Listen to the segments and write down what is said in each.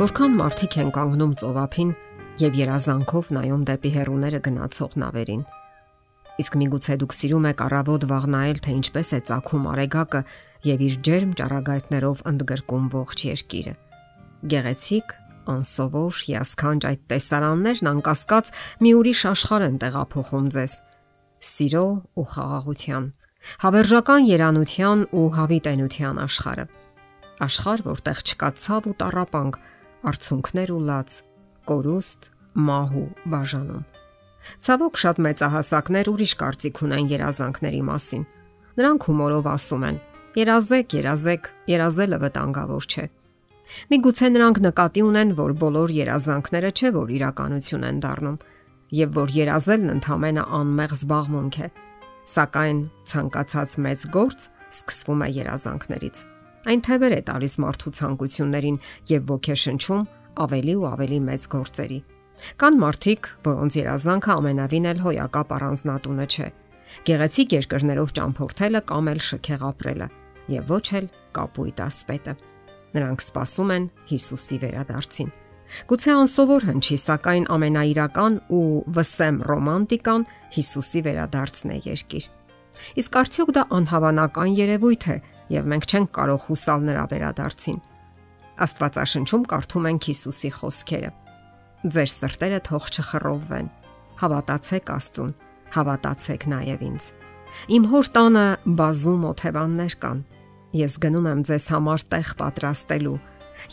Որքան մարդիկ են կանգնում ծովափին եւ երազանքով նայում դեպի հերուները գնացող նավերին։ Իսկ միգուցե դուք սիրում եք առավոտ վաղնայել, թե ինչպես է ծագում արեգակը եւ իր ջերմ ճառագայթներով ընդգրկում ողջ երկիրը։ Գեղեցիկ, անսովոր, հիասքանչ այդ տեսարաններն անկասկած մի ուրիշ աշխարհ են տեղափոխում ձեզ։ Սիրո ու խաղաղության, հավերժական երանության ու հավիտենության աշխարհը աշխարհ, որտեղ չկա ցավ ու տարապանք, արցունքներ ու լաց, կորուստ, մահ ու բաժանում։ Ցավոք շատ մեծահասակներ ուրիշ կարծիք ունեն երազանքների մասին։ Նրանք հումորով ասում են. Երազեք, երազեք, երազելը վտանգավոր չէ։ Միգուցե նրանք նկատի ունեն, որ բոլոր երազանքները չէ որ իրականություն են դառնում, եւ որ երազելն ընդհանրապես անմեղ զբաղմունք է։ Սակայն ցանկացած մեծ գործ սկսվում է երազանքներից։ Այն թևեր է տալիս մարդու ցանկություններին եւ ոգեշնչում ավելի ու ավելի մեծ գործերի։ Կան մարդիկ, որոնց երազանքը ամենավին էլ հոյակապ առանձնատունը չէ։ Գեղեցիկ երկրներով ճամփորդելը կամ էլ շքեղ ապրելը եւ ոչ էլ կապույտ ասպետը։ Նրանք սպասում են Հիսուսի վերադարձին։ Գուցե անսովոր հնչի, սակայն ամենաիրական ու վսեմ ռոմանտիկան Հիսուսի վերադարձն է երկիր։ Իսկ արդյոք դա անհավանական երևույթ է, եւ մենք չենք կարող հուսալ նրա վերադարձին։ Աստվածաշնչում կարդում ենք Հիսուսի խոսքերը. Ձեր սրտերը թող չխռովվեն։ Հավատացեք Աստծուն, հավատացեք նաեւ ինձ։ Իմ հոր տանը բազում օթևաններ կան։ Ես գնում եմ ձեզ համար տեղ պատրաստելու,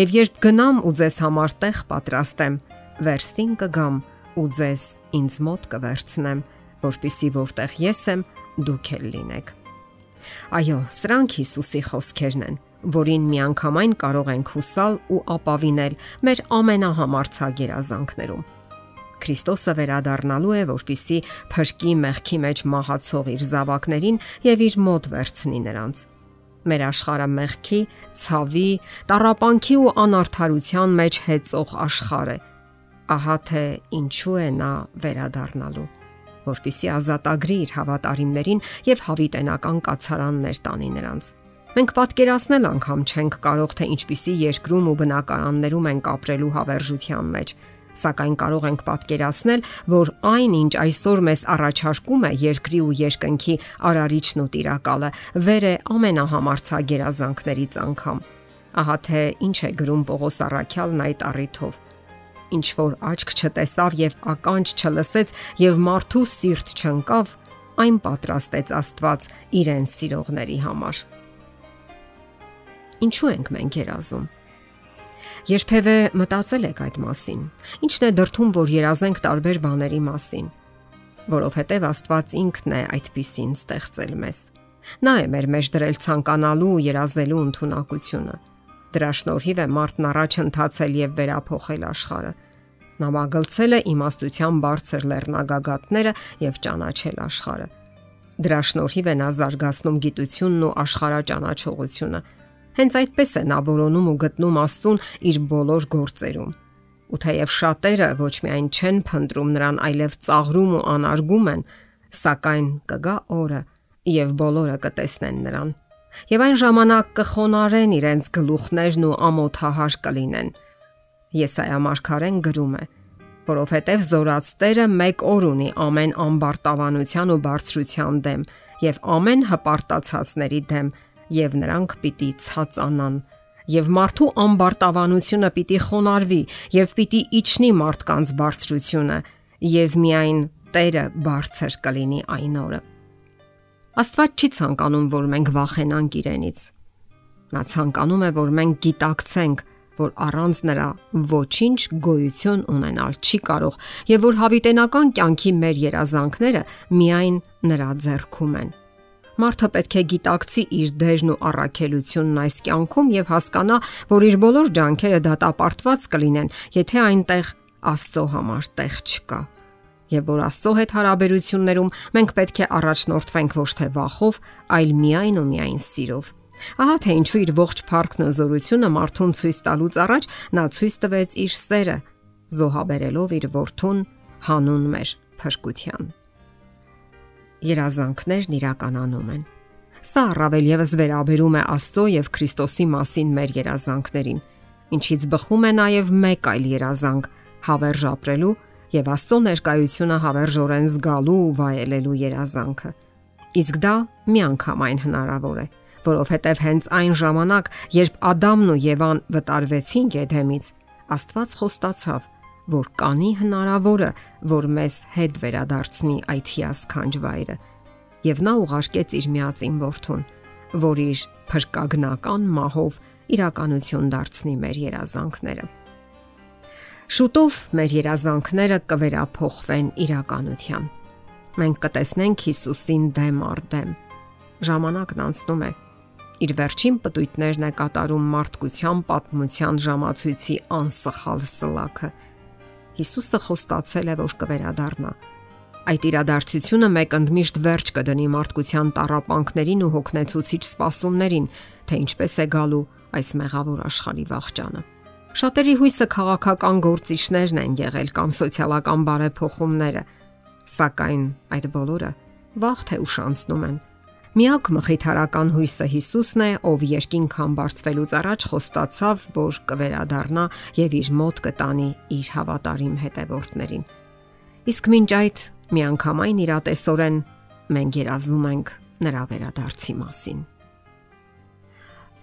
եւ երբ գնամ ու ձեզ համար տեղ պատրաստեմ, վերստին կգամ ու ձեզ ինձ մոտ կվերցնեմ, որpիսի որտեղ ես եմ, դուք էլ լինեք։ Այո, սրանք Հիսուսի խոսքերն են, որին միանգամայն կարող ենք հուսալ ու ապավինել մեր ամենահամարցակ երազանքներում։ Քրիստոսը վերադառնալու է, որpիսի փրկի մեղքի մեջ մահացող իր զավակներին եւ իր մոտ վերցնի նրանց։ Մեր աշխարհը մեղքի, ցավի, տարապանքի ու անարթարության մեջ հեծող աշխարհ է։ Ահա թե ինչու է նա վերադառնալու որpիսի ազատագրի իր հավատարիմներին եւ հավիտենական կացարաններ տանի նրանց։ Մենք պատկերացնել անգամ չենք կարող թե ինչպիսի երկրում ու բնակարաններում ենք ապրելու հավերժության մեջ, սակայն կարող ենք պատկերացնել, որ այն, ինչ այսօր մեզ առաջարկում է երկրի ու երկնքի արարիչն ու տիրակալը, վեր է ամենահամարցակ երազանքներից անգամ։ Ահա թե ինչ է գրում Պողոս Արաքյալն այդ առիթով ինչ որ աչք չտեսավ եւ ականջ չլսեց եւ մարդու սիրտ չընկավ, այն պատրաստեց Աստված իրեն սիրողների համար։ Ինչու ենք մենք երազում։ Երբևէ մտածել եք այդ մասին։ Ինչն է դրթում, որ երազենք տարբեր բաների մասին, որովհետև Աստված ինքն է այդպիսին ստեղծել մեզ։ Նա է մեր մեջ դրել ցանկանալու ու երազելու ընտունակությունը Դրա շնորհիվ է մարդն առաջ ընթացել եւ վերափոխել աշխարը։ Նա մագլցել է իմաստության բարձր լեռնագագաթները եւ ճանաչել աշխարը։ Դրա շնորհիվ է նա զարգացնում գիտությունն ու աշխարհաճանաչողությունը։ Հենց այդպես է նա որոնում ու գտնում Աստծուն իր բոլոր գործերում։ Ու թեև շատերը ոչ միայն չեն փնտրում նրան, այլև ծաղրում ու անարգում են, սակայն կգա օրը, եւ բոլորը կտեսնեն նրան եւ այն ժամանակ կխոնարեն իրենց գլուխներն ու ամոթահար կլինեն։ Եսայա մարգարեն գրում է. որովհետև զորաց Տերը մեկ օր ունի ամեն ամբարտավանության ու բարձրության դեմ եւ ամեն հպարտացածների դեմ եւ նրանք պիտի ցածանան եւ մարդու ամբարտավանությունը պիտի խոնարհվի եւ պիտի իջնի մարդկանց բարձրությունը եւ միայն Տերը բարձր կլինի այն օրը։ Աստված չի ցանկանում, որ մենք վախենանք իրենից։ Նա ցանկանում է, որ մենք գիտակցենք, որ առանց նրա ոչինչ գոյություն ունենալ չի կարող եւ որ հավիտենական կյանքի մեր երազանքները միայն նրա ձեռքում են։ Մարդը պետք է գիտակցի իր դերն ու առաքելությունն այս կյանքում եւ հասկանա, որ իր բոլոր ջանքերը դատապարտված կլինեն, եթե այնտեղ Աստծո համար տեղ չկա եւ որ Աստծո հետ հարաբերություններում մենք պետք է առաջնորդվենք ոչ թե վախով, այլ միայն ու միայն սիրով։ Ահա թե ինչու իր ողջ փառքն ու զորությունը մարդուն ցույց տալուց առաջ նա ցույց տվեց իր սերը, զոհաբերելով իր որդուն հանուն մեր փրկության։ Երազանքներն իրականանում են։ Սա առավել եւս վերաբերում է Աստծո եւ Քրիստոսի մասին մեր երազանքներին։ ինչից բխում է նաև մեկ այլ երազանք՝ հավերժ ապրելու եւ Աստծո ներկայությունը հավերժորեն զգալու ու վայելելու երազանքը։ Իսկ դա միանգամայն հնարավոր է, որովհետև հենց այն ժամանակ, երբ Ադամն ու Եվան վտարվեցին Եդեմից, Աստված խոստացավ, որ կանի հնարավորը, որ մեզ հետ վերադարձնի այդ հիասքանչ վայրը։ Եվ նա ուղարկեց իր միածին որդուն, որ իր փրկագնական մահով իրականություն դարձնի մեր երազանքները։ Շուտով մեր երազանքները կվերափոխվեն իրականության։ Մենք կտեսնենք Հիսուսին դեմ առ դեմ։ Ժամանակն անցնում է։ Իր վերջին պտույտներն է կատարում մարդկության պատմության ժամացույցի անսխալ սլաքը։ Հիսուսը խոստացել է, որ կվերադառնա։ Այդ իրադարձությունը մեկ ընդմիշտ վերջ կդնի մարդկության տարապանքներին ու հոգնեցուցիչ սպասումներին, թե ինչպես է գալու այս մեղավոր աշխարհի վաղճանը։ Շատերի հույսը քաղաքական գործիչներն են եղել կամ սոցիալական բարեփոխումները, սակայն այդ բոլորը վաղ թե ուշ անցնում են։ Միակ մխիթարական հույսը Հիսուսն է, ով երկինք համբարձվելուց առաջ խոստացավ, որ կվերադառնա եւ իր մոտ կտանի իր հավատարիմ հետևորդներին։ Իսկ մինչ այդ միանգամայն իրատեսորեն մենք երազում ենք նրա վերադարձի մասին։